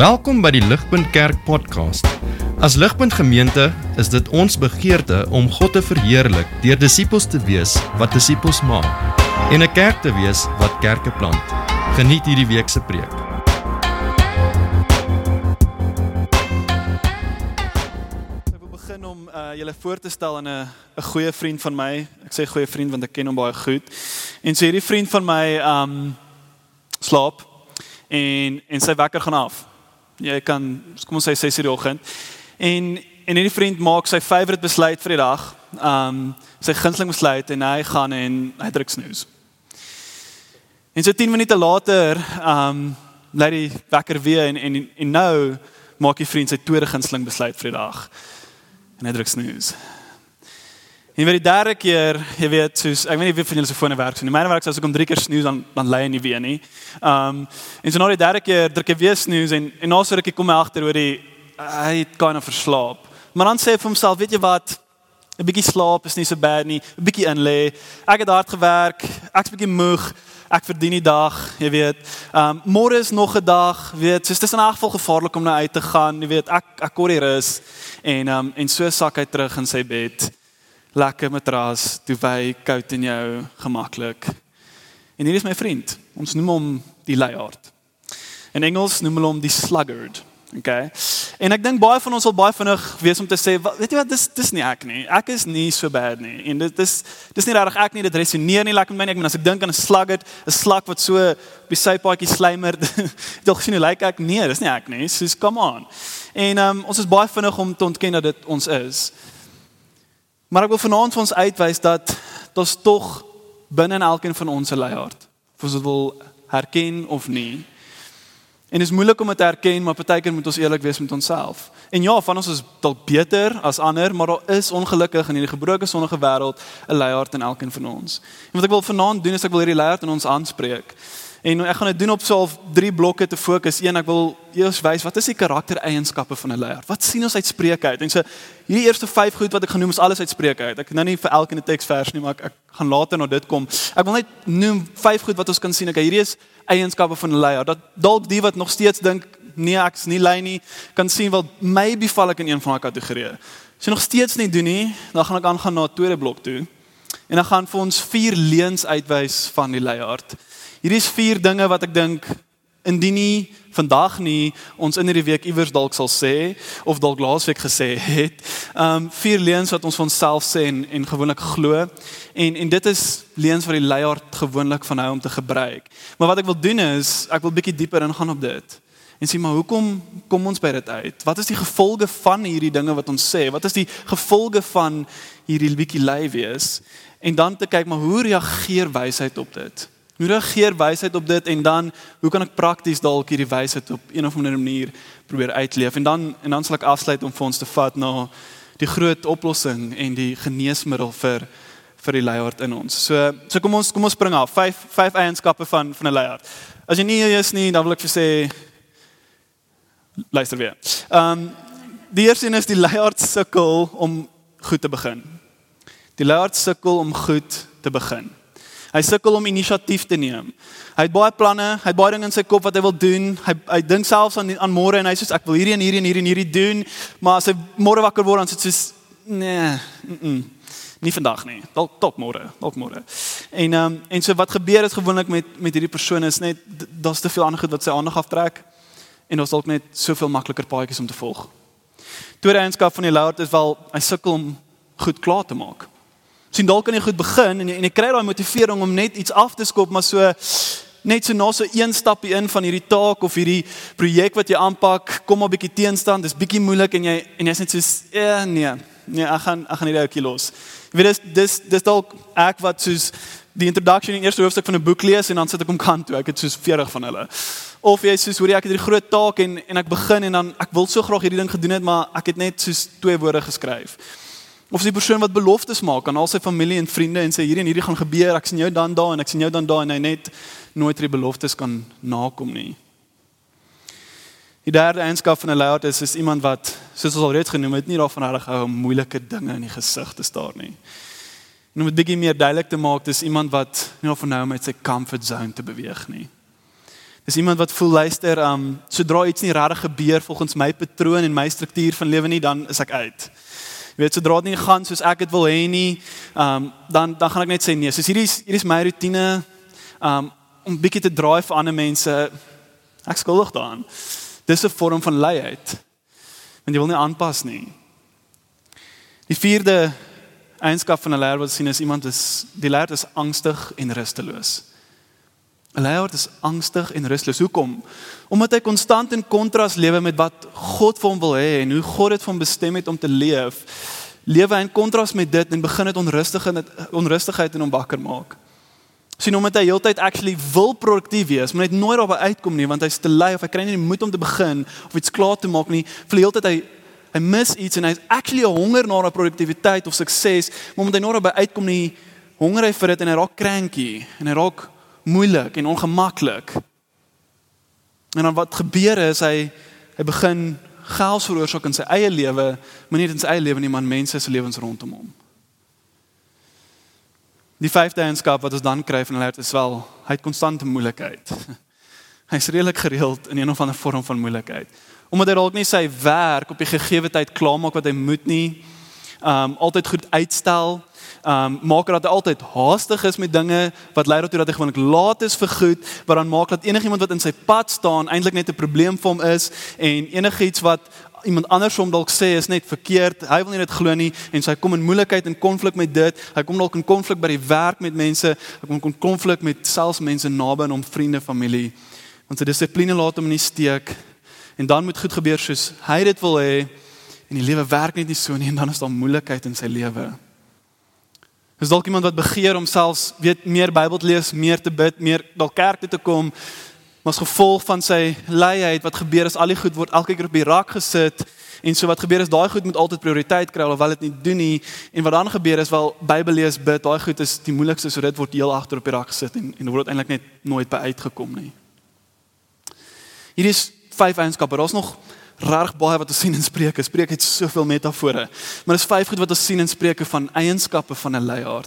Welkom by die Ligpunt Kerk podcast. As Ligpunt Gemeente is dit ons begeerte om God te verheerlik deur disippels te wees wat disippels maak en 'n kerk te wees wat kerke plant. Geniet hierdie week se preek. Ek wil begin om uh, julle voor te stel aan 'n 'n goeie vriend van my. Ek sê goeie vriend want ek ken hom baie goed. En so hierdie vriend van my um slaap en en sy wekker gaan af. Jy kan kom ons sê 6:00 die oggend. En en hierdie vriend maak sy favourite besluit vir die dag. Um sy gunsteling besluit en hy gaan en hy druk snooze. En so 10 minute later um lê die wekker weer en en en nou maak die vriend sy tweede gunsteling besluit vir die dag. En hy druk snooze. En vir die derde keer, jy weet, soos ek weet nie wie van julle se fone werk nie. Myne werk as ek om 3 keer snooze dan dan lê nie weer nie. Um en so na die derde keer druk hy weer snooze en en na so rukkie kom hy agter oor die hy het kind of verslaap. Maar dan sê hy vir homself, weet jy wat? 'n Bietjie slaap is nie so bad nie. 'n Bietjie in lê. Ek het hard gewerk. Ek's bietjie moeg. Ek verdien die dag, jy weet. Um môre is nog 'n dag, weet, soos dit is in 'n geval gevaarlik om nou uit te gaan, jy weet. Ek ek kort die rus en um en so sak hy terug in sy bed lekker matras, wy koud en jou gemaklik. En hier is my vriend. Ons noem hom die luiaard. In Engels noem hulle hom die sluggard. Okay. En ek dink baie van ons sal baie vinnig wees om te sê, weet jy wat, dis dis nie ek nie. Ek is nie so bad nie. En dit is dis nie regtig ek nie. Dit resoneer nie lekker met my nie. Ek bedoel as ek dink aan 'n sluggard, 'n slak wat so op die sypaadjie slymer, jy gesien hoe lyk ek? Nee, dis nie ek nie. Soos come on. En um, ons is baie vinnig om te ontken dat dit ons is. Maar ek wil vanaand vir ons uitwys dat daar's tog binne in elkeen van ons 'n leiaard. Of ons dit wil herken of nie. En dit is moeilik om dit te herken, maar partykeer moet ons eerlik wees met onsself. En ja, van ons is dalk beter as ander, maar daar is ongelukkig in hierdie gebroke sonnige wêreld 'n leiaard in elkeen van ons. En wat ek wil vanaand doen is ek wil hierdie leiaard in ons aanspreek. En ek gaan dit doen op so 'n drie blokke te fokus. Een, ek wil eers wys wat is die karaktereienskappe van 'n leier? Wat sien ons uit Spreuke uit? En so hierdie eerste 5 goed wat ek genoem is alles uit Spreuke uit. Ek nou nie vir elkeen 'n teksvers nie, maar ek, ek gaan later na dit kom. Ek wil net noem 5 goed wat ons kan sien. Okay, hierdie is eienskappe van 'n leier. Dat dalk die wat nog steeds dink nee, ek's nie lei nie, kan sien wel maybe val ek in een van daai kategorieë. As jy nog steeds nie doen nie, dan gaan ek aangaan na 'n tweede blok toe. En dan gaan vir ons vier leuns uitwys van die leiaard. Hierdie is vier dinge wat ek dink indien nie vandag nie ons in hierdie week iewers dalk sal sê of dalk laasweek gesê het. Um vier leuns wat ons van onsself sê en en gewoonlik glo. En en dit is leuns wat die leier gewoonlik van hou om te gebruik. Maar wat ek wil doen is ek wil bietjie dieper ingaan op dit. En sê maar hoekom kom ons by dit uit? Wat is die gevolge van hierdie dinge wat ons sê? Wat is die gevolge van hierdie bietjie lui wees? En dan te kyk maar hoe reageer wysheid op dit? Hoe reageer wysheid op dit en dan hoe kan ek prakties dalk hierdie wysheid op een of ander manier probeer uitleef? En dan en dan sal ek afsluit om vir ons te vat na die groot oplossing en die geneesmiddel vir vir die leier in ons. So so kom ons kom ons spring af. Vyf vyf eienskappe van van 'n leier. As jy nie hier is nie, dan wil ek vir sê luister weer. Ehm um, die eerste een is die leier sukkel om goed te begin. Die leier sukkel om goed te begin. Hy sukkel om inisiatief te neem. Hy het baie planne, hy het baie dinge in sy kop wat hy wil doen. Hy hy dink selfs aan aan môre en hy sê ek wil hierdie en hierdie en hierdie en hierdie doen, maar as hy môre wakker word dan sê hy soos nee, mm -mm, nie vandag nie. Dalk tot môre, dalk môre. En ehm um, en so wat gebeur is gewoonlik met met hierdie persoon is net daar's te veel ander goed wat sy aandag aftrek en daar's dalk net soveel makliker paadjies om te volg. Tweede eienskap van die Lord is wel hy sukkel om goed klaar te maak sien dalk kan jy goed begin en jy, en jy kry daai motivering om net iets af te skop maar so net so na so een stappie in van hierdie taak of hierdie projek wat jy aanpak kom 'n bietjie teenstand dis bietjie moeilik en jy en jy's net so ja nee nee ek gaan ek gaan hierdie ouetjie los. Jy weet dis dis dis dalk ek wat soos die introduction in eerste hoofstuk van 'n boek lees en dan sit ek om kant toe. Ek het soos 40 van hulle. Of jy soos hoor jy ek het hierdie groot taak en en ek begin en dan ek wil so graag hierdie ding gedoen het maar ek het net soos twee woorde geskryf Of die persoon wat beloftes maak aan al sy familie en vriende en sê hierdie en hierdie gaan gebeur, ek sien jou dan daar en ek sien jou dan daar en hy net nooit die beloftes kan nakom nie. Die derde eienskap van 'n leier is is iemand wat soos ons al reeds genoem het, nie daarvan reg hou om moeilike dinge in die gesig te staar nie. En om dit bietjie meer duidelik te maak, dis iemand wat nie daarvan hou om uit sy comfort zone te beweeg nie. Is iemand wat voel luister, um sodra iets nie regtig gebeur volgens my patroon en my struktuur van lewe nie, dan is ek uit. Jy weet sodra dit nie gaan soos ek dit wil hê nie, um dan dan gaan ek net sê nee. Soos hierdie is hierdie is my rotine um om bietjie te draai vir ander mense. Ek skuldig daaraan. Dis 'n vorm van leiheid. Want jy wil nie aanpas nie. Die vierde eienskap van 'n leier wat sien is iemand is die leier is angstig en rusteloos. Leier is angstig en rusteloos. Hoekom? Omdat hy konstant in kontras lewe met wat God vir hom wil hê en hoe God dit vir hom bestem het om te leef. Lewe in kontras met dit en begin dit onrustig en onrustigheid in hom wakker maak sien omdat hy heeltyd actually wil produktief wees, maar net nooit daarby uitkom nie want hy's te lui of hy kry nie die moed om te begin of iets klaar te maak nie. Vir heeltyd hy hy mis iets en hy's actually honger na produktiwiteit of sukses, maar omdat hy nooit daarby uitkom nie, honger hy vir dit en hy raak cranky en hy raak moeilik en ongemaklik. En dan wat gebeur is hy hy begin chaos veroorsaak in sy eie lewe, maar nie in sy eie lewe nie, maar mense se lewens rondom hom. Die vyfde eienskap wat ons dan kry van hulle is wel hy het konstante moeilikheid. Hy's redelik gereeld in een of ander vorm van moeilikheid. Omdat hy dalk nie sy werk op die gegee tyd klaarmaak wat hy moet nie. Um altyd goed uitstel. Um maak dat hy altyd haastig is met dinge wat lei daartoe dat hy gewoonlik laat is vir goed, wat dan maak dat enigiemand wat in sy pad staan eintlik net 'n probleem vir hom is en enigiets wat iemand anders hom dalk sê is net verkeerd. Hy wil nie dit glo nie en so hy kom in moeilikheid en konflik met dit. Hy kom dalk in konflik by die werk met mense. Hy kom in konflik met selfs mense naby aan hom, vriende, familie. Want sy dissipline laat hom in die steek. En dan moet goed gebeur soos hy dit wil hê en die lewe werk net nie so nie en dan is daar moeilikheid in sy lewe. Is dalk iemand wat begeer om selfs weet meer Bybel te lees, meer te bid, meer dalk kerk toe te kom, Maar as gevolg van sy leiheid wat gebeur is al die goed word elke keer op die rak gesit en so wat gebeur is daai goed moet altyd prioriteit kry alhoewel dit nie doen nie en wat dan gebeur is wel Bybel lees bid daai goed is die moeilikste so dit word heel agter op die rak gesit en en word eintlik net nooit by uitgekom nie. Hier is vyf eienskappe. Daar's nog reg baie wat ons sien in Spreuke. Spreuke het soveel metafore. Maar dis vyf goed wat ons sien in Spreuke van eienskappe van 'n leier.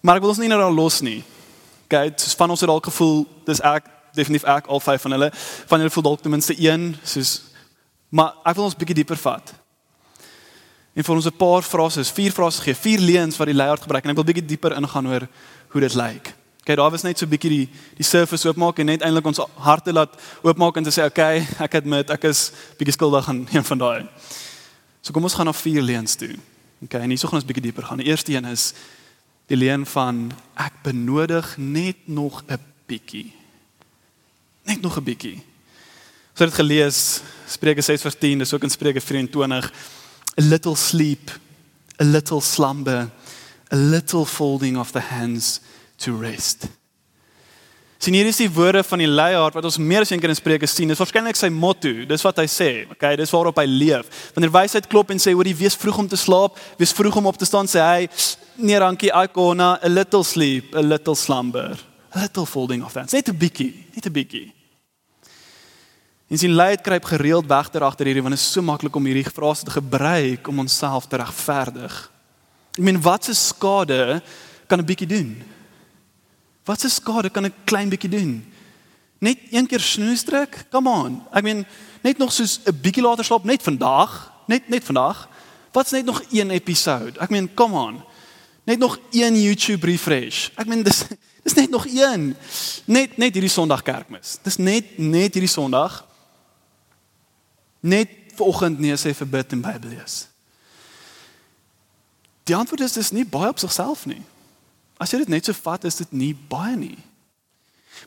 Maar ek wil ons nie nou daar los nie. Kyk, okay, van ons het al gevoel dis ek definitief ek al vyf van hulle van hulle voel dalk ten minste een soos maar ek wil ons bietjie dieper vat. En vir ons 'n paar frases, vier frases gee, vier leuns wat die leier gebruik en ek wil bietjie dieper ingaan oor hoe dit lyk. Okay, daar was net so bietjie die die surface oopmaak en net eintlik ons harte laat oopmaak en te sê okay, ek admit ek is bietjie skuldig aan een van daai. So kom ons gaan na vier leuns toe. Okay, en hierso gaan ons bietjie dieper gaan. Die eerste een is die leuen van ek benodig net nog 'n bietjie net nog 'n bietjie. So het gelees Spreuke 6:10, dis ook in Spreuke 24. A little sleep, a little slumber, a little folding of the hands to rest. Sien hier is die woorde van die leier wat ons meer as een keer in Spreuke sien. Dis waarskynlik sy motto. Dis wat hy sê. Okay, dis waarop hy leef. Wanneer wysheid klop en sê hoor jy wees vroeg om te slaap, wees vroeg om op te staan, sê hy nee dankie, I gonna a little sleep, a little slumber, a little folding of hands. Net 'n bietjie, net 'n bietjie. En sien leid kruip gereeld weg ter agter hierdie want dit is so maklik om hierdie frase te gebruik om onsself te regverdig. Ek meen wat se skade kan 'n bietjie doen? Wat se skade kan 'n klein bietjie doen? Net een keer snoesdruk? Come on. Ek meen net nog soos 'n bietjie later slaap net vandag, net net vandag. Wat's net nog een episode? Ek meen come on. Net nog een YouTube refresh. Ek meen dis dis net nog een. Net net hierdie Sondag kerkmis. Dis net net hierdie Sondag net vanoggend nee sê vir bid en Bybel lees? Die antwoord is dis nie baie op sigself nie. As jy dit net so vat, is dit nie baie nie.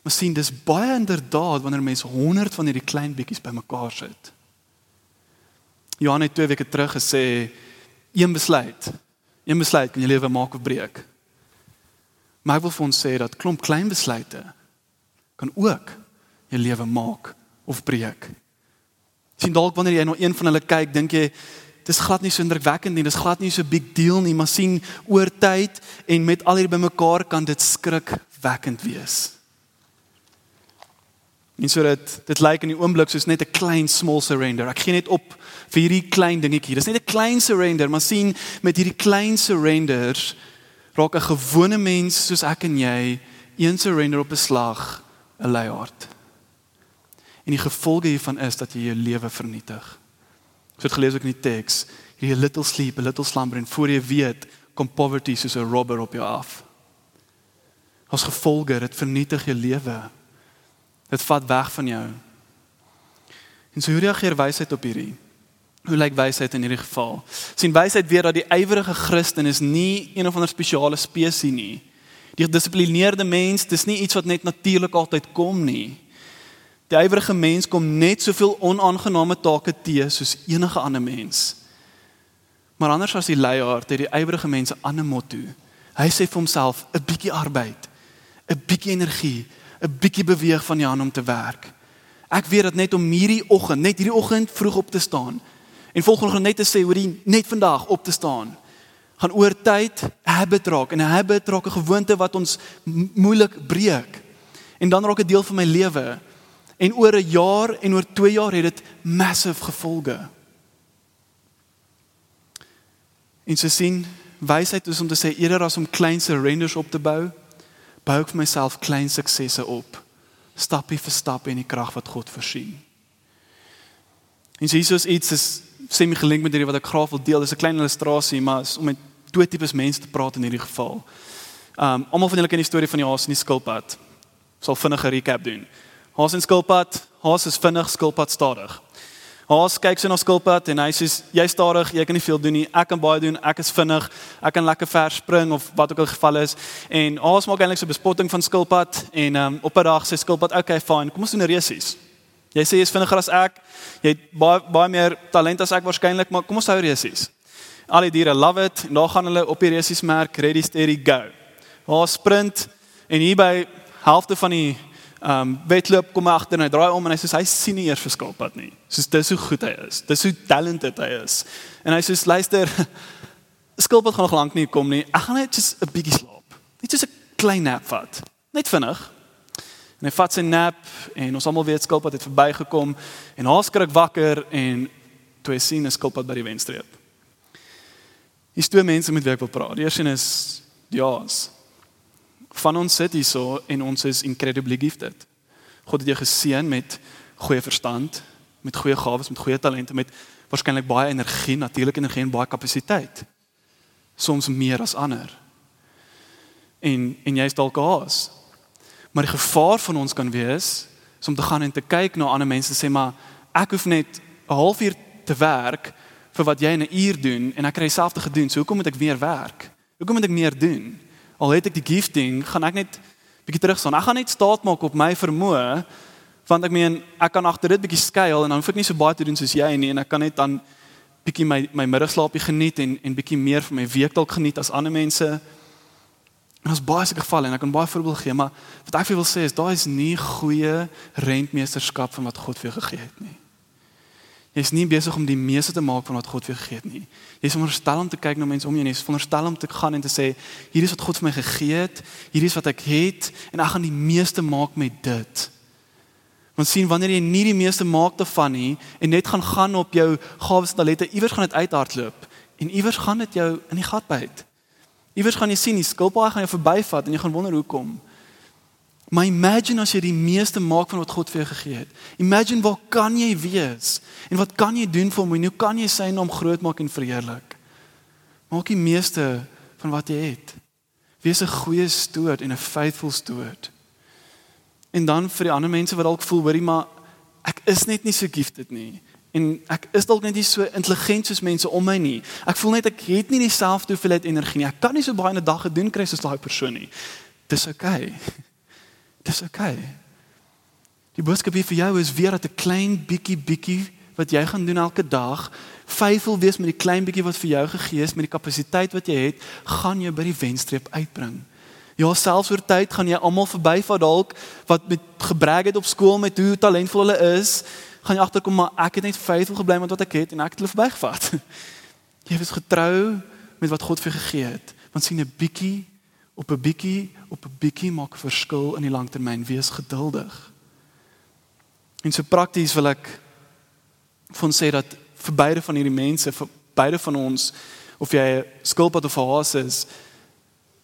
Maar sien, dis baie inderdaad wanneer mense 100 van hierdie klein bietjies bymekaar sit. Johan het 2 weke terug gesê een besluit. Een besluit kan jou lewe maak of breek. Maar ek wil vir ons sê dat klomp klein besluite kan ook jou lewe maak of breek sien dalk wanneer jy na een van hulle kyk, dink jy dis glad nie so indrukwekkend nie, dis glad nie so big deal nie, maar sien oor tyd en met al hierdie bymekaar kan dit skrikwekkend wees. En so dit dit lyk in die oomblik soos net 'n klein small surrender. Ek gee net op vir hierdie klein dingetjie. Dis net 'n klein surrender, maar sien met hierdie klein surrenders raak 'n gewone mens soos ek en jy een surrender op 'n slag 'n leiaard. En die gevolge hiervan is dat jy jou lewe vernietig. So het gelees ook in die teks, hierdie little sleep, a little slumber en voor jy weet, kom poverty soos 'n robber op jou af. As gevolge, dit vernietig jou lewe. Dit vat weg van jou. En so hoe reageer wysheid op hierdie? Hoe lyk wysheid in hierdie geval? sien wysheid weer dat die ywerige Christen is nie een of ander spesiale spesies nie. Die gedissiplineerde mens, dis nie iets wat net natuurlik altyd kom nie. Die ywerige mens kom net soveel onaangename take te soos enige ander mens. Maar anders as die leier, het die ywerige mense 'n ander motto. Hy sê vir homself 'n bietjie arbeid, 'n bietjie energie, 'n bietjie beweeg van jou aan om te werk. Ek weet dat net om hierdie oggend, net hierdie oggend vroeg op te staan en volgende net te sê hoorie net vandag op te staan gaan oor tyd 'n habit raak en 'n habit raak 'n gewoonte wat ons moeilik breek. En dan raak dit deel van my lewe. En oor 'n jaar en oor 2 jaar het dit massive gevolge. En so sien wysheid is om te sê eerder as om klein surrenders op te bou, bou ek vir myself klein suksesse op. Stappie vir stap in die krag wat God voorsien. En so Jesus iets is semi gelink met hierdie wat ek graag wil deel. Dis 'n klein illustrasie, maar is om met twee tipes mense te praat in hierdie geval. Um almal van julle ken die storie van die haas en die skilpad. Sal vinnig 'n recap doen. Haas en skilpad, haas is vinnig, skilpad stadig. Haas kyk sy na skilpad en hy sê jy stadig, jy kan nie veel doen nie. Ek kan baie doen. Ek is vinnig. Ek kan lekker ver spring of wat ook al geval is. En Haas maak eintlik so 'n bespotting van skilpad en um, op 'n dag sê skilpad, "Oké, okay, fine. Kom ons doen 'n resies." Jy sê jy is vinniger as ek. Jy het baie baie meer talent as ek waarskynlik, maar kom ons hou resies. Al die diere love it daar gaan hulle op die resies merk ready steady go. Haas sprint en hier by helfte van die um, wedloop kom hy agter en hy draai om en hy sê hy sien nie eers verskil pad nie. Soos dis hoe goed hy is. Dis hoe talented hy is. En hy sê luister, skilpad gaan nog lank nie kom nie. Ek gaan net just 'n bietjie slaap. Net so 'n klein nap vat. Net vinnig. En hy vat sy nap en ons almal weet skilpad het verbygekom en haar skrik wakker en toe hy sien 'n skilpad by die wenstreep. Hier's twee mense met wie ek wil praat. Die eerste een is Jaas van ons sit hierso en ons is incredibly gifted. God het jou geseën met goeie verstand, met goeie gawes, met goeie talente, met waarskynlik baie energie, natuurlike energie en baie kapasiteit. Soms meer as ander. En en jy's dalk haas. Maar die gevaar van ons kan wees is om te gaan en te kyk na ander mense sê maar ek hoef net 'n halfuur te werk vir wat jy in 'n uur doen en ek kry dieselfde gedoen. So hoekom moet ek meer werk? Hoekom moet ek meer doen? Al het ek die gifting, gaan ek net bietjie terug staan. Ek gaan net staat maak op my vermoë want ek meen ek kan agter dit bietjie skuil en dan hoef ek nie so baie te doen soos jy nie en ek kan net dan bietjie my my middagslaapie geniet en en bietjie meer van my week dalk geniet as ander mense. En ons baie seker geval en ek kan baie voorbeeld gee, maar wat ek wil sê is daai is nie goeie rentmeesterskap van wat God vir jou gegee het nie. Jy's nie besig om die meeste te maak van wat God vir jou gegee het nie. Jy's veronderstel om te kyk na mense om jou en jy's veronderstel om te gaan en te sê hier is wat God vir my gegee het, hier is wat ek het en ek gaan die meeste maak met dit. Want sien wanneer jy nie die meeste maak daarvan nie en net gaan gaan op jou gawes en talente, iewers gaan dit uithardloop en iewers gaan dit jou in die gat byt. Iewers gaan jy sien die skilpaai gaan jou verbyvat en jy gaan wonder hoekom. Maar imagine as jy die meeste maak van wat God vir jou gegee het. Imagine waar kan jy wees? En wat kan jy doen vir hom? En hoe kan jy sy naam groot maak en verheerlik? Maak die meeste van wat jy het. Wees 'n goeie stoot en 'n faithful stoot. En dan vir die ander mense wat dalk voel, hoorie, maar ek is net nie so gifted nie. En ek is dalk net nie so intelligent soos mense om my nie. Ek voel net ek het nie dieselfde hoeveelheid energie nie. Ek kan nie so baie in 'n dag gedoen kry soos daai persoon nie. Dis oukei. Okay. Dis oukei. Okay. Die boodskap vir jou is weer dat 'n klein bietjie bietjie wat jy gaan doen elke dag, vyfvol wees met die klein bietjie wat vir jou gegee is met die kapasiteit wat jy het, gaan jou by die wenstreep uitbring. Ja, selfs oor tyd gaan jy almal verbyvat dalk wat met gebrek het op skool met hoe talentvol hulle is, gaan jy agterkom maar ek het net vyfvol gebly met wat ek het en ek het hulle verbygevat. Jy is getrou met wat God vir gegee het. Want sien 'n bietjie op 'n bietjie op 'n bietjie maak verskil in die langtermyn. Wees geduldig. En so prakties wil ek van sê dat vir beide van hierdie mense, vir beide van ons of jy skilpad of haas is,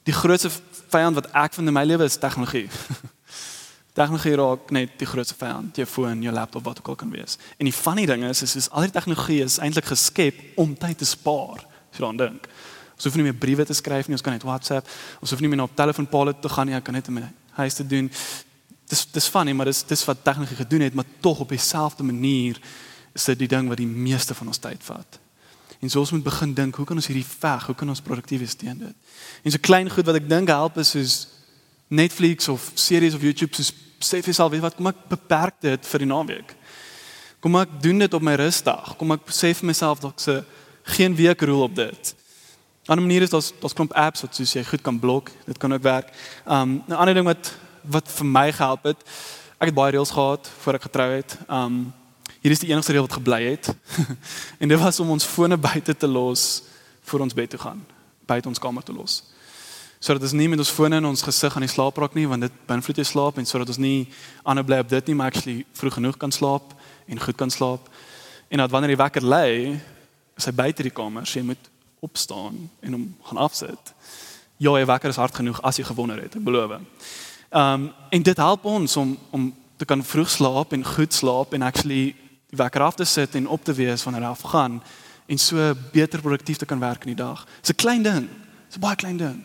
die grootste vyand wat ek vind in my lewe is tegnologie. Tegnologie raak net die grootste vyand, jou foon, jou laptop wat ook al kan wees. En die funny ding is is, is al die tegnologie is eintlik geskep om tyd te spaar, as jy daaraan dink. Ons hoef nie meer briewe te skryf nie, ons kan net WhatsApp. Ons hoef nie meer na telefoonpale te gaan nie, ek kan net in my huis te doen. Dis dis funny, maar dis dis wat tegnologie gedoen het, maar tog op dieselfde manier is dit die ding wat die meeste van ons tyd vat. En so ons moet begin dink, hoe kan ons hierdie veg, hoe kan ons produktief wees teen dit? En so klein goed wat ek dink help is soos Netflix of series of YouTube soos sê vir jouself, weet wat, kom ek beperk dit vir die naweek. Kom ek doen dit op my rusdag. Kom ek sê vir myself dat ek se geen week rule op dit. Ander manier is daar's daar's klomp apps wat soos jy goed kan blok. Dit kan ook werk. Um 'n ander ding wat wat vir my gehelp het, ek het baie reëls gehad voor ek getrou het. Um hier is die enigste reël wat gebly het. en dit was om ons fone buite te los voor ons bed toe gaan, buite ons kamer te los sodat ons nie met ons fone in ons gesig aan die slaap raak nie want dit beïnvloed jou slaap en sodat ons nie aanhou bly op dit nie maar actually vroeg genoeg kan slaap en goed kan slaap en dat wanneer jy wakker lê is hy buite die kamer so jy moet opstaan en hom gaan afsit ja jy wakker is hard genoeg as jy gewonder het ek beloof um, en dit help ons om om te kan vroeg slaap en goed slaap en actually die wakker af te sit en op te wees wanneer hy afgaan en so beter produktief te kan werk in die dag. Dis 'n klein ding. Dis 'n baie klein ding.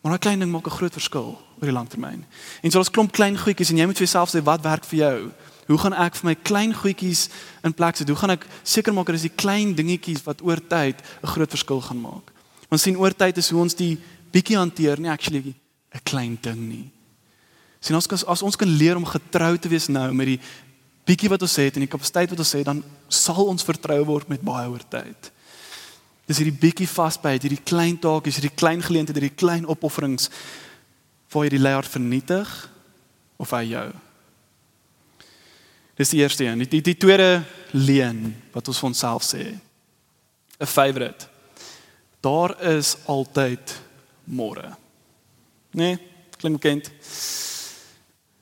Maar 'n klein ding maak 'n groot verskil oor die lang termyn. En so ons klomp klein goedjies en jy moet vir jouself sê wat werk vir jou? Hoe gaan ek vir my klein goedjies in plek sit? Hoe gaan ek seker maak dat dis die klein dingetjies wat oor tyd 'n groot verskil gaan maak? Ons sien oor tyd is hoe ons die bietjie hanteer, nie actually 'n klein ding nie. Sien ons as ons kan leer om getrou te wees nou met die bietjie wat ons het en die kapasiteit wat ons het, dan sal ons vertrou word met baie oor tyd. Dis hierdie bietjie vasbyt, hierdie klein taakies, hierdie klein geleenthede, hierdie klein opofferings waar jy die leier vernietig of hy jou. Dis die eerste een. Die, die, die tweede leen wat ons vir onsself sê. 'n Favorite. Daar is altyd môre. Nee, klink bekend.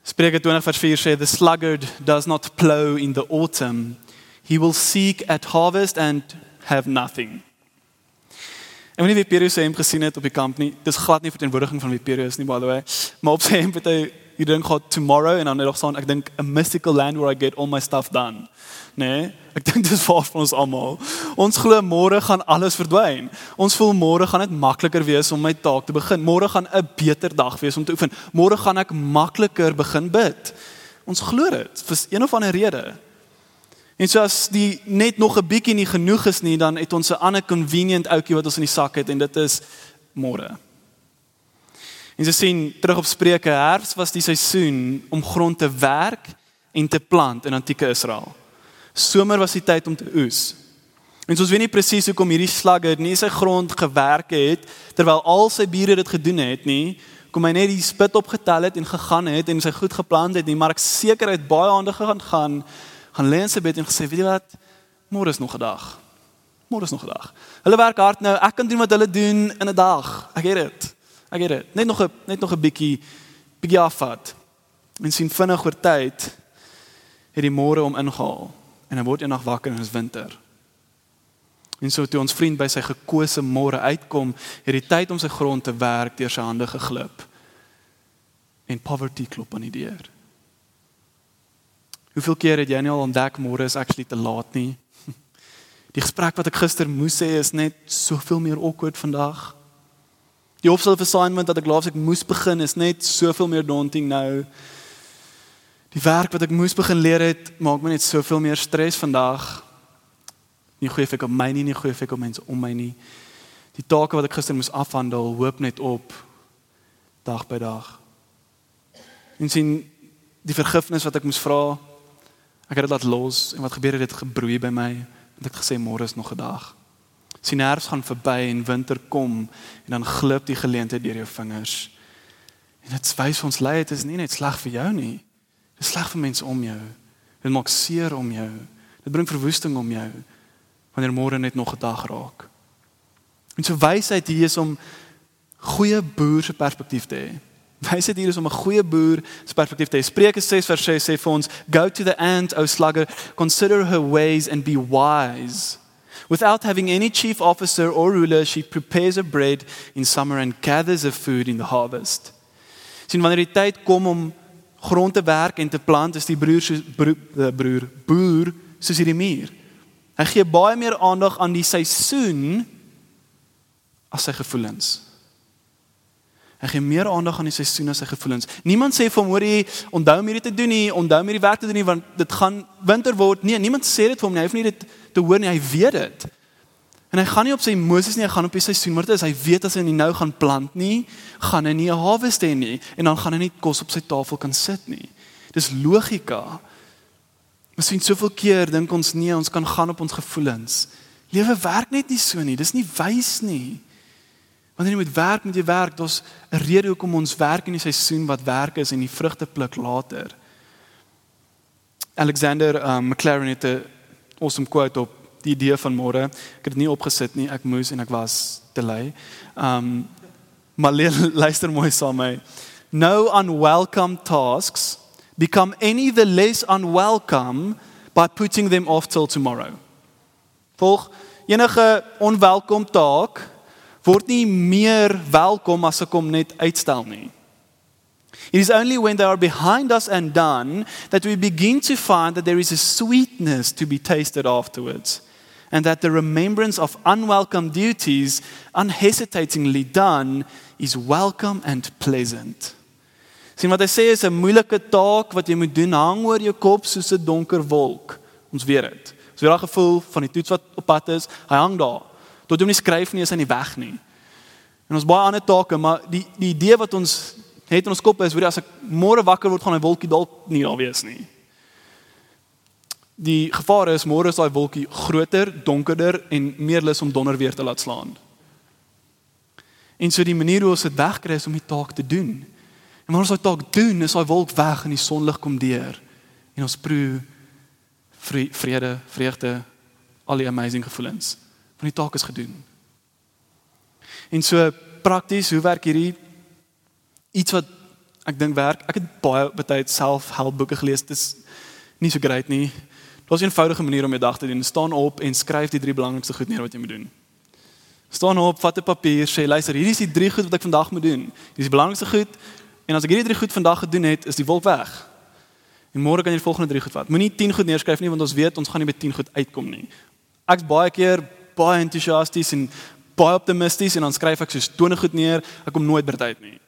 Spreuke 20 vers 4 sê the sluggard does not plow in the autumn. He will seek at harvest and have nothing. En wanneer jy Pierre se hemp gesien het op die kamp nie, dis glad nie verteenwoordiging van wie Pierre is nie by the way, maar op sy hemp het hy hier dink gehad tomorrow en dan het hy gesê ek dink a mystical land where I get all my stuff done. Nee, ek dink dis vir ons almal. Ons glo môre gaan alles verdwyn. Ons voel môre gaan dit makliker wees om my taak te begin. Môre gaan 'n beter dag wees om te oefen. Môre gaan ek makliker begin bid. Ons glo dit vir een of ander rede. En so as die net nog 'n bietjie nie genoeg is nie, dan het ons 'n ander convenient ouetjie wat ons in die sak het en dit is môre. En jy sien terug op Spreuke, herfs was die seisoen om grond te werk en te plant in antieke Israel. Somer was die tyd om te oes. En ons weet nie presies hoekom hierdie slagger nie sy grond gewerk het terwyl al sy bure dit gedoen het nie. Kom hy net die spit opgetel het en gegaan het en sy goed geplant het nie, maar ek seker hy het baie handig gaan gaan gaan lê in sy bed en gesê, weet jy wat? Môre is nog 'n dag. Môre is nog 'n dag. Hulle werk hard nou. Ek kan doen wat hulle doen in 'n dag. Ek het dit. Ek het dit. Net nog 'n net nog 'n bietjie bietjie afvat. En sien vinnig oor tyd het die môre om ingehaal en hy word eendag wakker en dit is winter. En so toe ons vriend by sy gekose môre uitkom, het die tyd om sy grond te werk deur sy hande geglip. En poverty klop aan die deur. Hoeveel keer het jy nou al ontdek môre is actually te laat nie? Die gesprek wat ek gister moes hê is net soveel meer awkward vandag. Die opstel assignment wat ek laas ek moes begin is net soveel meer daunting nou. Die werk wat ek moes begin leer het, maak my net soveel meer stres vandag. Nie goeie effek op my nie, nie goeie effek op mense om my nie. Die take wat ek gister moes afhandel, hoop net op dag by dag. En sien die vergifnis wat ek moes vra Ek het dit laat los en wat gebeur het dit gebroei by my want ek het gesê môre is nog 'n dag. Sien herfs gaan verby en winter kom en dan glip die geleentheid deur jou vingers. En dit wys ons lei dit is nie net sleg vir jou nie. Dit is sleg vir mense om jou. Dit maak seer om jou. Dit bring verwoesting om jou wanneer môre net nog 'n dag raak. En so wysheid hier is om goeie boer se perspektief te hê. Wys dit hier is om 'n goeie boer se perspektief te hê. Spreuke 6 vers 6 sê vir ons, "Go to the ant, O slugger, consider her ways and be wise." Without having any chief officer or ruler, she prepares her bread in summer and gathers her food in the harvest. Sien wanneer die tyd kom om grond te werk en te plant is die broer so broer, eh, broer boer soos hierdie muur. Hy gee baie meer aandag aan die seisoen as sy gevoelens. Hy gee meer aandag aan die seisoen as sy gevoelens. Niemand sê vir hom hoor jy onthou om hierdie te doen nie, onthou om hierdie werk te doen nie want dit gaan winter word. Nee, niemand sê dit vir hom nie. Hy hoef nie dit te hoor nie. Hy weet dit. En hy gaan nie op sy Moses nie, hy gaan op die seisoen, maar dit is hy weet as hy nie nou gaan plant nie, gaan hy nie 'n harvest hê nie en dan gaan hy nie kos op sy tafel kan sit nie. Dis logika. Ons sien soveel keer dink ons nee, ons kan gaan op ons gevoelens. Lewe werk net nie so nie. Dis nie wys nie. Wanneer jy moet werk, moet jy werk. Daar's 'n rede hoekom ons werk in die seisoen wat werk is en die vrugte pluk later. Alexander um, McLaren het 'n awesome quote op die idee van môre. Ek het dit nie opgesit nie. Ek moes en ek was te lui. Um maar luister mooi saam met my. No unwelcome tasks become any the less unwelcome by putting them off till tomorrow. Volg enige onwelkom taak word nie meer welkom as ek hom net uitstel nie. It is only when they are behind us and done that we begin to find that there is a sweetness to be tasted afterwards and that the remembrance of unwelcome duties unhesitatingly done is welcome and pleasant. Sien wat hy sê is 'n moeilike taak wat jy moet doen hang oor jou kop soos 'n donker wolk. Ons weet dit. Het daai gevoel van die toets wat op pad is, hy hang daar. Tot jy hom nie skryf nie, is hy nie weg nie. En ons baie ander take, maar die die idee wat ons het in ons kop is, jy as ek môre wakker word gaan hy wolkie dalk nie daar wees nie. Die gevaar is môre is daai wolkie groter, donkerder en meer lus om donder weer te laat slaan. En so die manier hoe ons dit wegkry is om die taak te doen. En wanneer ons daai taak doen, is daai wolk weg en die sonlig kom deur. En ons proe vrede, vreugde, al die amazing gevoelens. Van die taak is gedoen. En so prakties, hoe werk hierdie iets wat ek dink werk? Ek het baie baie self-helpboeke gelees. Dit is nie so great nie. Daar's 'n eenvoudige manier om jou dag te doen. Staan op en skryf die drie belangrikste goed neer wat jy moet doen. Staan op, vat 'n papier, sê luister, hierdie is die drie goed wat ek vandag moet doen. Hierdie is belangrikste goed. En as ek hierdie drie goed vandag gedoen het, is die wolk weg. En môre kan jy die volgende drie goed vat. Moenie 10 goed neerskryf nie want ons weet ons gaan nie by 10 goed uitkom nie. Ek's baie keer baie entoesiasties en baie optimisties en dan skryf ek soos 20 goed neer, ek kom nooit by dit uit nie.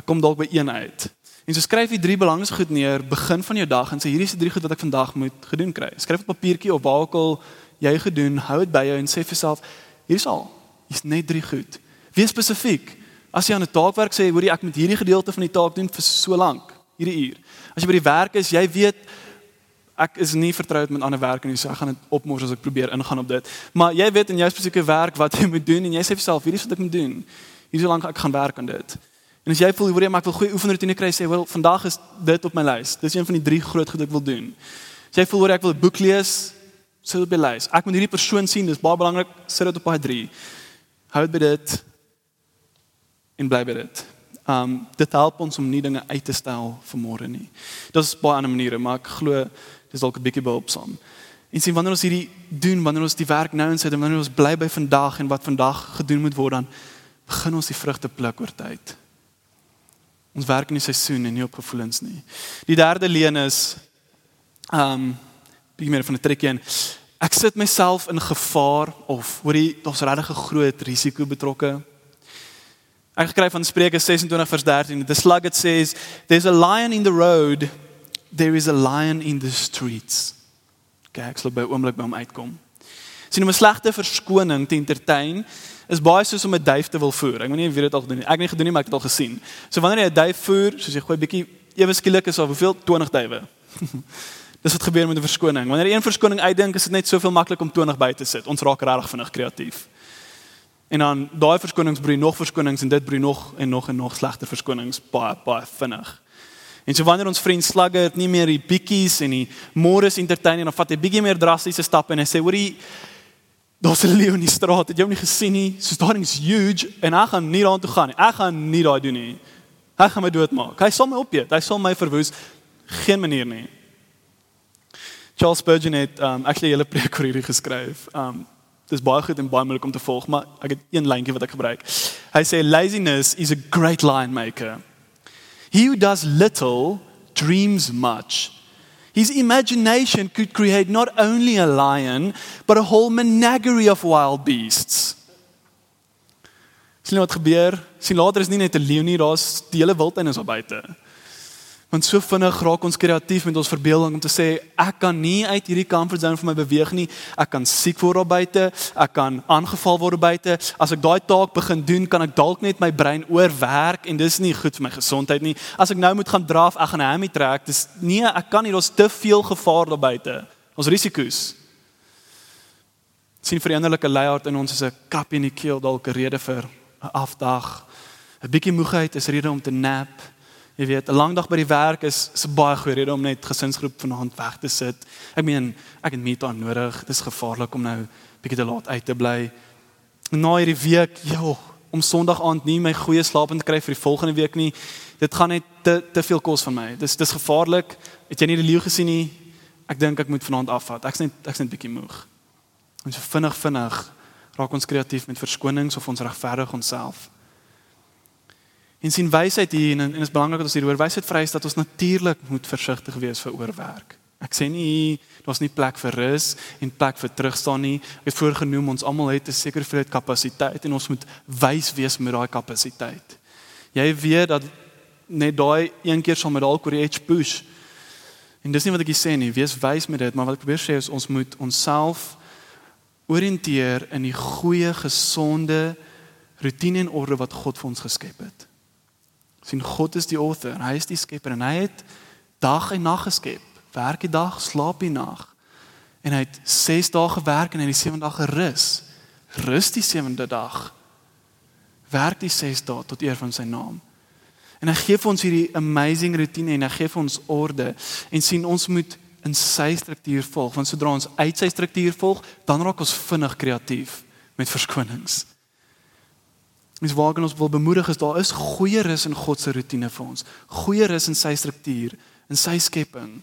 Ek kom dalk by een uit. En so skryf jy drie belangrike goed neer begin van jou dag en sê hierdie is die drie goed wat ek vandag moet gedoen kry. Skryf op papiertjie of waar ook al jy gedoen, hou dit by jou en sê vir jouself, hier's al. Hier's net drie goed. Wees spesifiek. As jy aan 'n taak werk sê, hoor jy ek moet hierdie gedeelte van die taak doen vir so lank, hierdie uur. As jy by die werk is, jy weet ek is nie vertroud met ander werk en so ek gaan dit opmors as ek probeer ingaan op dit. Maar jy weet in jou spesifieke werk wat jy moet doen en jy sê vir jouself, hierdie is wat ek moet doen. Hierdie so lank ek gaan werk aan dit. En as jy voel hoor jy maar ek wil goeie oefenroetine kry sê wel vandag is dit op my lys. Dis een van die drie groot goed ek wil doen. As jy voel hoor ek wil 'n boek lees, sit op die lys. Ek moet hierdie persoon sien, dis baie belangrik, sit dit op daai 3. Hou dit by dit en bly by dit. Um dit help ons om nie dinge uit te stel vir môre nie. Daar's baie ander maniere, maar ek glo dis dalk 'n bietjie behulpsaam. En sien wanneer ons hierdie doen, wanneer ons die werk nou insit en wanneer ons bly by vandag en wat vandag gedoen moet word dan begin ons die vrugte pluk oor tyd. Ons werk in die seisoen en nie op gevoelens nie. Die derde leen is um bietjie meer van 'n trekkie in. Ek sit myself in gevaar of hoor jy daar's regtig 'n groot risiko betrokke. Ek gekry van Spreuke 26 vers 13. The sluggard says there's a lion in the road, there is a lion in the streets. Kyk, ek sal by oomblik by hom uitkom. Sien, om 'n slegte verskoning te entertain is baie soos om 'n duif te wil voer. Ek weet nie of jy dit al gedoen het nie. Ek het nie gedoen nie, maar ek het al gesien. So wanneer jy 'n duif voer, soos jy gooi bietjie ewe skielik is daar hoeveel 20 duwe. Dis wat gebeur met 'n verskoning. Wanneer jy een verskoning uitdink, is dit net soveel maklik om 20 by te sit. Ons raak regtig vinnig kreatief. En dan daai verskonings broei nog verskonings en dit broei nog en nog en nog slegter verskonings baie baie vinnig. En so wanneer ons vriend Slugger het nie meer die bietjies en die môre se entertaining of vat hy bietjie meer drastiese stappe en hy sê hoorie Daar's 'n leeu in die straat. Het jy hom nie gesien nie? So daai ding is huge en ek gaan nie daartoe gaan nie. Ek gaan nie daai doen nie. Hy gaan my doodmaak. Hy sal my opeet. Hy sal my verwoes. Geen manier nie. Charles Spurgeon het um actually 'n hele preek oor hierdie geskryf. Um dis baie goed en baie moeilik om te volg, maar ek het een lyntjie wat ek gebruik. Hy sê laziness is a great line maker. He who does little dreams much. His imagination could create not only a lion, but a whole menagerie of wild beasts. Sien wat gebeur? Sien later is nie net 'n leeu nie, daar's die hele wildtuin is op buite. Want so vinnig raak ons kreatief met ons verbeelding om te sê ek kan nie uit hierdie comfort zone vir my beweeg nie. Ek kan siek word op buite, ek kan aangeval word op buite. As ek daai taak begin doen, kan ek dalk net my brein oorwerk en dis nie goed vir my gesondheid nie. As ek nou moet gaan draf, ek gaan 'n hammy trek. Dis nee, ek kan nie, daar's te veel gevaar op buite. Ons risiko's. sien veranderlike leier in ons is 'n kap in die keel dalk 'n rede vir 'n afdag. 'n Bietjie moegheid is rede om te nap. Jy weet, 'n lang dag by die werk is 'n baie goeie rede om net gesinsgroep vanaand weg te sit. Ek meen, ek het meet aan nodig. Dit is gevaarlik om nou bietjie te laat uit te bly. Na hierdie week, joh, om Sondag aand nie my goeie slaap in te kry vir die volgende week nie. Dit gaan net te te veel kos van my. Dis dis gevaarlik. Het jy nie die leeu gesien nie? Ek dink ek moet vanaand afvat. Ek's net ek's net bietjie moeg. En so vinnig vinnig raak ons kreatief met verskonings of ons regverdig onsself. En sien wysheid hier en en is belangrik dat ons hieroor wysheid vereis dat ons natuurlik moet versigtig wees vir oorwerk. Ek sê nie daar's nie plek vir rus en plek vir terugstaan nie. Ek het voorgenoem ons almal het 'n sekere hoeveelheid kapasiteit en ons moet wys wees met daai kapasiteit. Jy weet dat net daai een keer sal met dalk oor die edge push. En dis nie wat ek sê nie, wees wys met dit, maar wat ek probeer sê is ons moet onsself orienteer in die goeie gesonde rotine en orde wat God vir ons geskep het sien God is die author en hy is die skepper en hy het dag en nag geskep. Werk die dag, slaap die nag. En hy het 6 dae gewerk en hy het die 7de dag gerus. Rus die 7de dag. Werk die 6 dae tot eer van sy naam. En hy gee vir ons hierdie amazing rotine en hy gee vir ons orde en sien ons moet in sy struktuur volg want sodra ons uit sy struktuur volg, dan raak ons vinnig kreatief met verskonings. Mens waar kan ons wil bemoedig is daar is goeie rus in God se rotine vir ons. Goeie rus in sy struktuur, in sy skepping.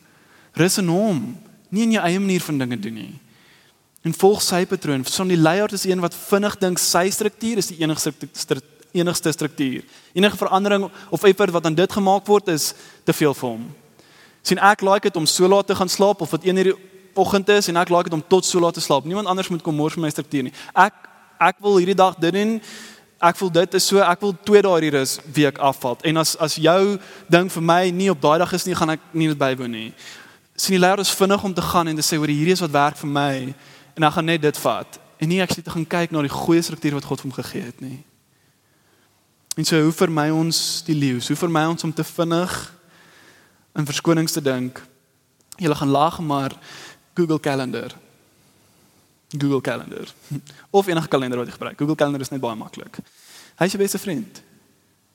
Rus in hom, nie in jou eie manier van dinge doen nie. En volg sy patroon. Son die leier is een wat vinnig dink sy struktuur is die enigste enigste struktuur. Enige verandering of effort wat aan dit gemaak word is te veel vir hom. sien ek like dit om so laat te gaan slaap of wat 1 uur die oggend is en ek like dit om tot so laat te slaap. Niemand anders moet kom mors my struktuur nie. Ek ek wil hierdie dag dit doen ek voel dit is so ek wil twee dae hierdie rus week afval en as as jou ding vir my nie op daai dag is nie gaan ek nie dit bywoon nie. Sien die leier is vinnig om te gaan en te sê hoor hierdie is wat werk vir my. En dan gaan net dit vat. En nie ek sit te gaan kyk na die goeie struktuur wat God vir hom gegee het nie. En so hoe vir my ons die leeu hoe vir my ons om te vinnig in verskonings te dink? Jy gaan lag maar Google Calendar Google Calendar of enige kalender wat jy gebruik. Google Calendar is net baie maklik. Hy is jou beste vriend.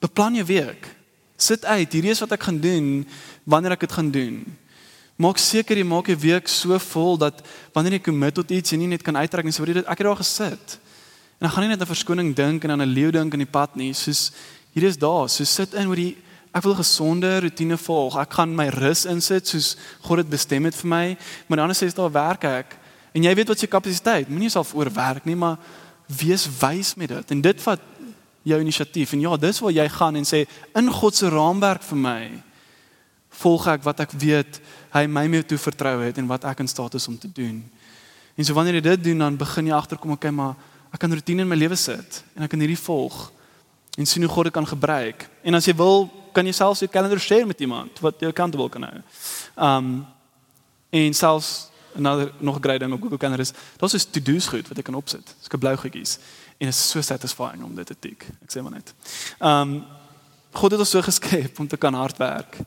Beplan jou week. Sit uit, hierdie is wat ek gaan doen wanneer ek dit gaan doen. Maak seker jy maak jou week so vol dat wanneer jy commit tot iets, jy nie net kan uittrek nie, so word dit ek het daar gesit. En dan gaan nie net 'n verskoning dink en aan 'n leeu dink in die pad nie, soos hier is daar, so sit in oor die ek wil gesonde rotine volg. Ek gaan my rus insit soos God dit bestem het vir my, maar dan sê jy daar werk ek En jy weet wat se kapasiteit. Moenie self oorwerk nie, maar wees wys met dit. En dit vat jou inisiatief. En ja, dis waar jy gaan en sê in God se raamwerk vir my volg ek wat ek weet hy my mee toe vertrou het en wat ek in staat is om te doen. En so wanneer jy dit doen, dan begin jy agterkom, okay, maar ek kan rotine in my lewe sit en ek kan hierdie volg en sien hoe God dit kan gebruik. En as jy wil, kan jy selfs jou kalender share met iemand wat jou accountable kan hou. Um en selfs another nog 'n great ding op Google Calendar is, daar's 'n to-do's goed wat ek kan opsit. 'n blou goedjies en dit is so satisfying om dit te tik. Ek sê maar net. Um God het ons so geskep om te kan hard werk.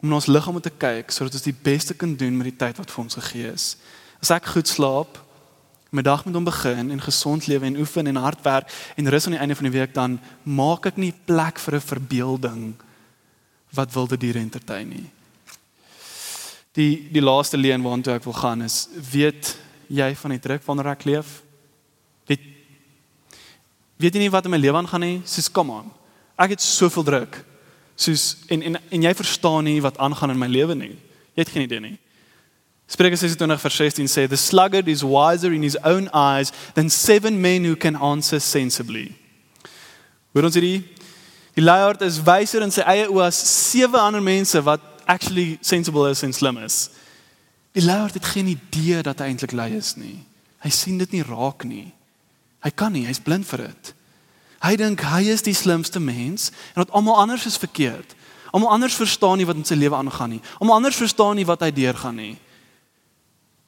Om ons liggaam te kyk sodat ons die beste kan doen met die tyd wat vir ons gegee is. As ek goed slaap, my dag met hom begin en gesond lewe en oefen en hard werk en rus aan die einde van die week dan maak ek nie plek vir 'n verbeelding wat wilde diere entertain nie die die laaste leen waartoe ek wil gaan is weet jy van die druk wanneer ek leef? Weet weet jy nie wat in my lewe aangaan nie? Soos kom aan ek het soveel druk. Soos en en en jy verstaan nie wat aangaan in my lewe nie. Jy het geen idee nie. Spreuke 26 vers 16 sê the sluggard is wiser in his own eyes than seven men who can answer sensibly. Hoor ons hierdie? Die luiaard is wyser in sy eie oë as sewe ander mense wat actually sensible is en slim is. Die leier het geen idee dat hy eintlik lui is nie. Hy sien dit nie raak nie. Hy kan nie, hy's blind vir dit. Hy dink hy is die slimste mens en dat almal anders is verkeerd. Almal anders verstaan nie wat in sy lewe aangaan nie. Almal anders verstaan nie wat hy deurgaan nie.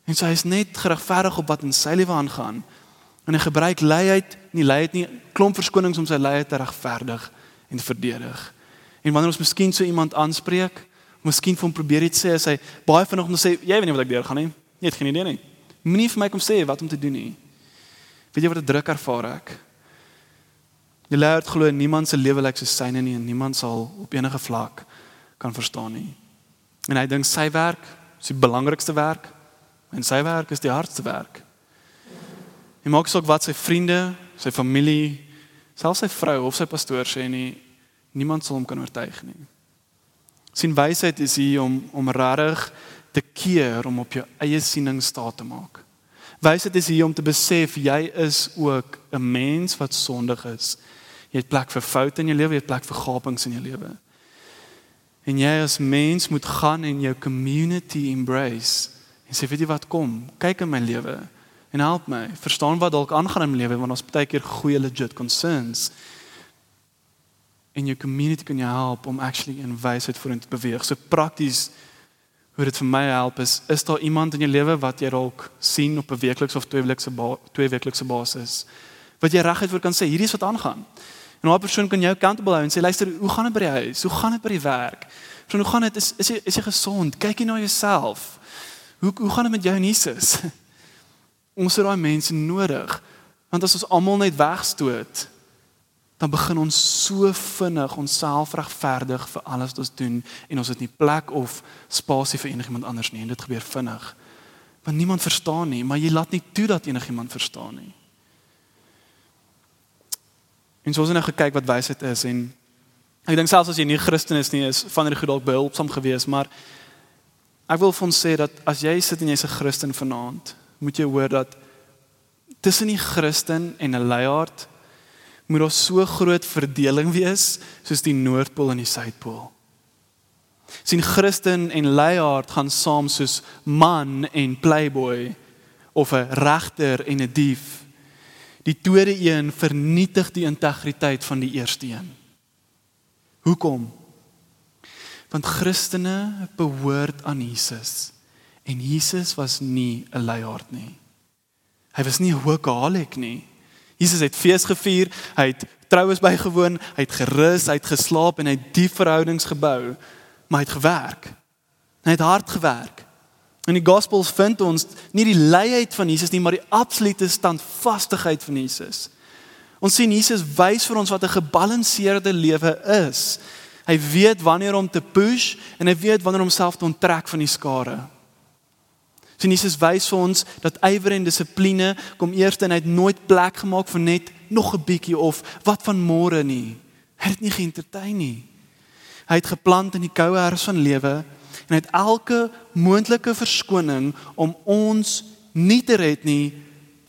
En so hy is net geregverdig op wat in sy lewe aangaan. En hy gebruik leiheid, nie leiheid nie, klomp verskonings om sy leiheid te regverdig en verdedig. En wanneer ons miskien so iemand aanspreek, miskien vir hom probeer iets sê, sê hy baie vanaand om te sê, jy weet nie wat ek deurgaan nie. Jy het geen idee nie. Moenie vir my kom sê wat om te doen nie. Weet jy wat 'n druk ervaar ek? Jy leer glo niemand se lewe lyk soos syne nie en niemand sal op enige vlak kan verstaan nie. En hy dink sy werk is die belangrikste werk en sy werk is die hardste werk. Hy maak sook wat sy vriende, sy familie, selfs sy vrou of sy pastoor sê nie, niemand sal hom kan oortuig nie sien wysheid is hier om om regtig te keer om op jou eie siening staat te maak. Wysheid is hier om te besef jy is ook 'n mens wat sondig is. Jy het plek vir foute in jou lewe, jy het plek vir gapings in jou lewe. En jy as mens moet gaan en jou community embrace. En sê weet jy wat kom? Kyk in my lewe en help my. Verstaan wat dalk aangaan in my lewe want ons baie keer goeie legit concerns en jou community kan jou help om actually in wysheid vorentoe te beweeg. So prakties hoe dit vir my help is, is daar iemand in jou lewe wat jy dalk sien op 'n weeklikse of tweeweeklikse twee weeklikse basis wat jy reguit voor kan sê hierdie is wat aangaan. En daai persoon kan jou accountable hou en sê luister, hoe gaan dit by die huis? Hoe gaan dit by die werk? Persoon, hoe gaan dit? Is is jy is jy gesond? Kyk jy na jouself? Hoe hoe gaan dit met jou en Jesus? Ons het daai mense nodig. Want as ons almal net wegstoot, dan begin ons so vinnig onsself regverdig vir alles wat ons doen en ons het nie plek of spasie vir enigiemand anders nie en dit gebeur vinnig. Want niemand verstaan nie, maar jy laat nie toe dat enigiemand verstaan nie. En so ons het nou gekyk wat wysheid is en ek dink selfs as jy nie Christen is nie, is van die goed dalk behulpsaam geweest, maar ek wil vir ons sê dat as jy sit en jy's 'n Christen vanaand, moet jy hoor dat tussen die Christen en 'n leiaard moet daar so groot verdeling wees soos die noordpool en die suidpool. sien Christen en leiaard gaan saam soos man en playboy of 'n regter en 'n dief. Die tweede een vernietig die integriteit van die eerste een. Hoekom? Want Christene behoort aan Jesus en Jesus was nie 'n leiaard nie. Hy was nie 'n workaholic nie. Jesus het fees gevier, hy het troues bygewoon, hy het gerus, hy het geslaap en hy het diep verhoudings gebou, maar hy het gewerk. Hy het hard gewerk. In die Gospels vind ons nie die leiheid van Jesus nie, maar die absolute standvastigheid van Jesus. Ons sien Jesus wys vir ons wat 'n gebalanseerde lewe is. Hy weet wanneer om te push en hy weet wanneer om homself te onttrek van die skare. Sien Jesus wys vir ons dat ywer en dissipline kom eers en hy het nooit plek gemaak vir net nog 'n bietjie of wat van môre nie. Hy het nie geëntertain nie. Hy het geplant in die koue herfs van lewe en hy het elke moontlike verskoning om ons nie te red nie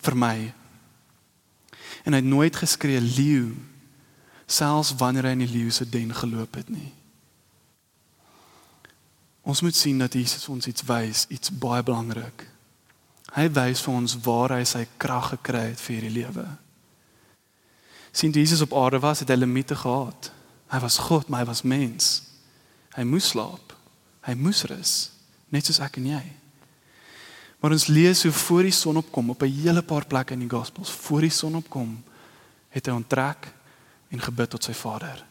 vir my. En hy het nooit geskree leeu selfs wanneer hy in die leeu se den geloop het nie. Ons moet sien dat Jesus ons iets wys, iets baie belangrik. Hy wys vir ons waar hy sy krag gekry het vir hierdie lewe. Sien Jesus op aarde was, het hy limite gehad. Hy was God, maar hy was mens. Hy moes slaap. Hy moes rus, net soos ek en jy. Maar ons lees hoe voor die son opkom op 'n hele paar plekke in die Gospels, voor die son opkom, het hy onttrek en gebid tot sy Vader.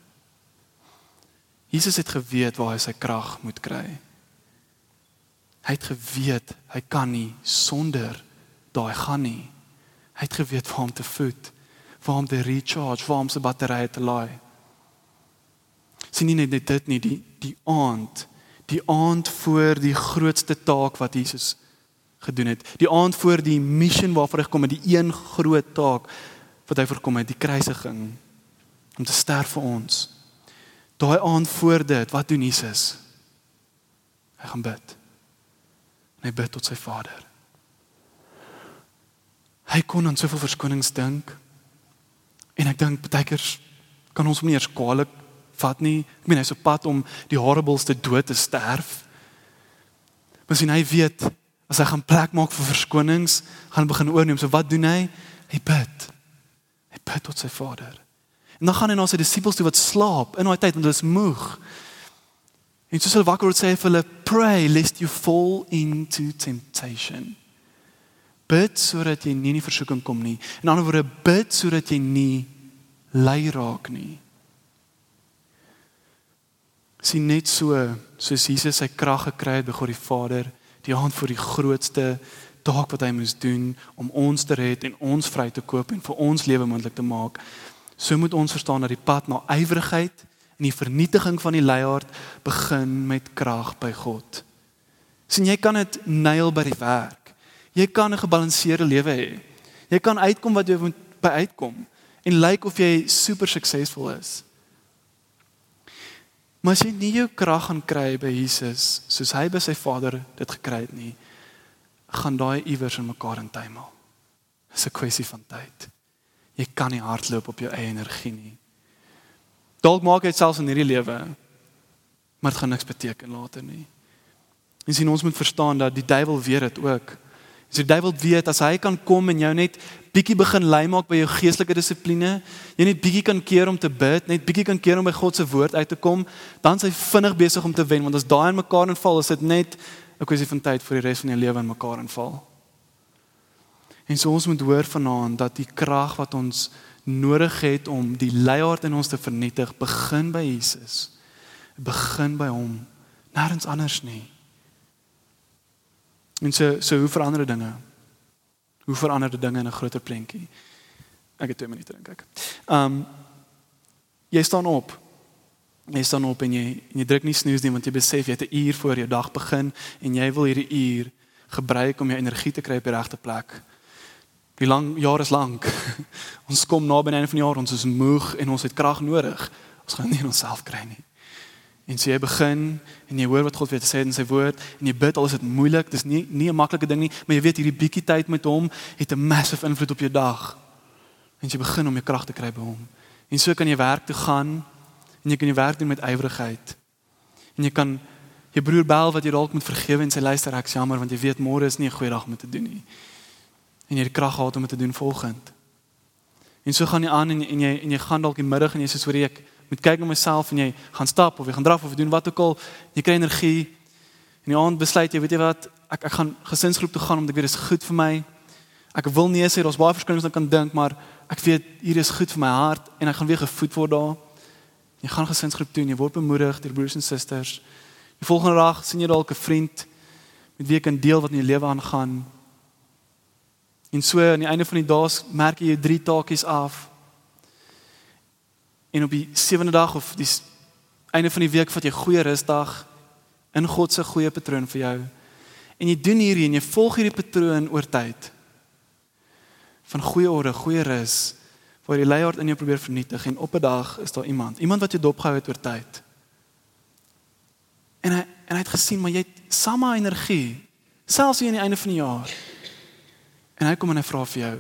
Jesus het geweet waar hy sy krag moet kry. Hy het geweet hy kan nie sonder daai gaan nie. Hy het geweet waar om te voed, waar om te recharge, waar om sy batterye te laai. Sien nie net dit nie, die die aand, die aand voor die grootste taak wat Jesus gedoen het. Die aand voor die missie waarvoor hy gekom het, die een groot taak wat hy voorkom het, die kruisiging om te sterf vir ons. Daai aand voor dit, wat doen Jesus? Hy gaan bid en hy bid tot sy Vader. Hy kon aan soveel verskonings dink. En ek dink baie keer kan ons hom nie eens kwaliek vat nie. Ek meen hy's op pad om die horribleste dood te sterf. Maar sien hy weet as hy gaan plek maak vir verskonings, gaan begin oorneem. So wat doen hy? Hy bid. Hy bid tot sy Vader. En dan gaan hy na sy disippels toe wat slaap in daai tyd want hulle is moeg. En soos hulle wakker word sê hy vir hulle pray lest you fall into temptation. Bid sodat jy nie in die versoeking kom nie. In ander woorde bid sodat jy nie lei raak nie. Sien net so soos Jesus sy krag gekry het by God die Vader, die hand vir die grootste taak wat hy moes doen om ons te red en ons vry te koop en vir ons lewe moontlik te maak. So moet ons verstaan dat die pad na ywerigheid en die vernietiging van die leiaard begin met krag by God. Sien jy kan dit nail by die werk. Jy kan 'n gebalanseerde lewe hê. Jy kan uitkom wat jy moet by uitkom en lyk like of jy super suksesvol is. Maar as jy nie jou krag gaan kry by Jesus soos hy by sy Vader dit gekry het nie, gaan daai iewers in mekaar intuimel. Dis 'n kwessie van tyd. Jy kan nie hardloop op jou eie energie nie. Dalk maak jy dit selfs in hierdie lewe, maar dit gaan niks beteken later nie. En sien ons moet verstaan dat die duiwel weet dit ook. So die duiwel weet as hy kan kom en jou net bietjie begin lei maak by jou geestelike dissipline, jy net bietjie kan keer om te bid, net bietjie kan keer om by God se woord uit te kom, dan is hy vinnig besig om te wen want as daai in mekaar inval, is dit net 'n kwessie van tyd vir die res van jou lewe in mekaar inval. En so ons moet hoor vanaand dat die krag wat ons nodig het om die leiaard in ons te vernietig, begin by Jesus. Begin by hom, nêrens anders nie. En so so hoe verander dinge? Hoe verander die dinge in 'n groter prentjie? Ek het 2 minute dink ek. Um jy staan op. Jy staan op en jy en jy druk nie snoes nie want jy besef jy het 'n uur voor jou dag begin en jy wil hierdie uur gebruik om jou energie te kry op die regte plek. Die lang jaar is lank. ons kom na binne van die jaar, ons is moeg en ons het krag nodig. Ons gaan nie onsself kry nie. En so jy begin en jy hoor wat God vir jou sê in sy woord en jy bid al is dit moeilik, dis nie nie 'n maklike ding nie, maar jy weet hierdie bietjie tyd met hom het 'n massive invloed op jou dag. En jy begin om jou krag te kry by hom. En so kan jy werk toe gaan en jy kan jy werk doen met ywerigheid. En jy kan jou broer bel wat jy dalk moet vergewe en sy luister ek jammer want jy weet môre is nie 'n goeie dag om te doen nie. En jy het krag gehad om dit te doen volgend. En so gaan jy aan en, en jy en jy gaan dalk die middag en jy sê sorry ek moet kyk na myself en jy gaan stap of jy gaan draf of doen wat ook al, jy kry energie. En die aand besluit jy, weet jy wat, ek ek gaan gesinsgroep toe gaan omdat ek weet dit is goed vir my. Ek wil nie sê daar's baie verskillings wat ek kan dink, maar ek weet hier is goed vir my hart en ek gaan weer gevoed word daar. Jy gaan gesinsgroep toe en jy word bemoedig deur broers en susters. Die volgende dag sien jy dalk 'n vriend met wie jy kan deel wat in jou lewe aangaan. En so aan die einde van die dag merk jy jy drie taakies af En op die sewende dag of die einde van die week vat jy goeie rusdag in God se goeie patroon vir jou. En jy doen hierdie en jy volg hierdie patroon oor tyd. Van goeie orde, goeie rus waar die leier in jou probeer vernietig en op 'n dag is daar iemand, iemand wat jou dopgehou het oor tyd. En hy en hy het gesien maar jy het samme energie selfs hier aan die einde van die jaar. En hy kom en hy vra vir jou,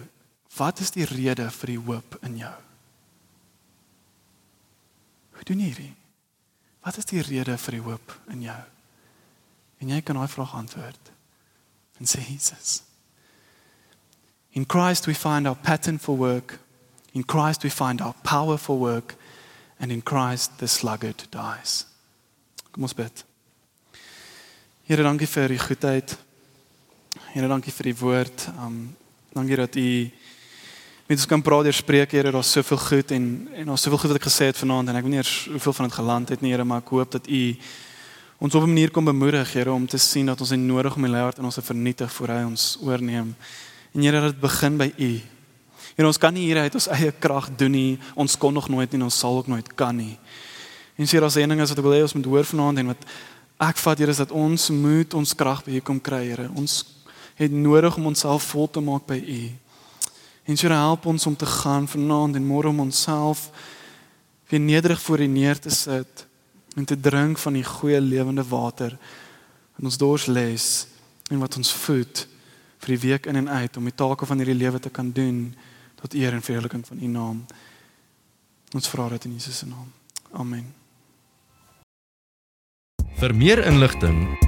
wat is die rede vir die hoop in jou? Hoe doen jy dit? Wat is die rede vir die hoop in jou? En jy kan daai vraag antwoord. En sê Jesus. In Christ we find our pattern for work. In Christ we find our power for work and in Christ the sluggard dies. Kom ons bid. Here, dankie vir u goedheid. Here, dankie vir die woord. Um dankie dat u met ons kan praat deur spreek Here. Daar's soveel goed en en daar's soveel goed wat ek gesê het vanaand en ek weet nie eers hoeveel van dit geland het nie Here maar ek hoop dat u ons op 'n manier kom bemoedig Here om te sien dat ons het nodig om die hart in ons te vernietig voor hy ons oorneem. En Here dit begin by u. Here ons kan nie hier uit ons eie krag doen nie. Ons kon nog nooit en ons sal ook nooit kan nie. En sê daar's een ding wat ek wil hê ons moet hoor vanaand en wat ek vat Here is dat ons moet ons krag by u kom kry Here. Ons het nodig om onsself vol te maak by u En so help ons om te gaan vanaand en môre om onsself weer nederig voor U neer te sit en te drink van die goeie lewende water in ons dors les en wat ons voed vir die week in en uit om die take van hierdie lewe te kan doen tot eer en verheerliking van U naam. Ons vra dit in Jesus se naam. Amen. Vir meer inligting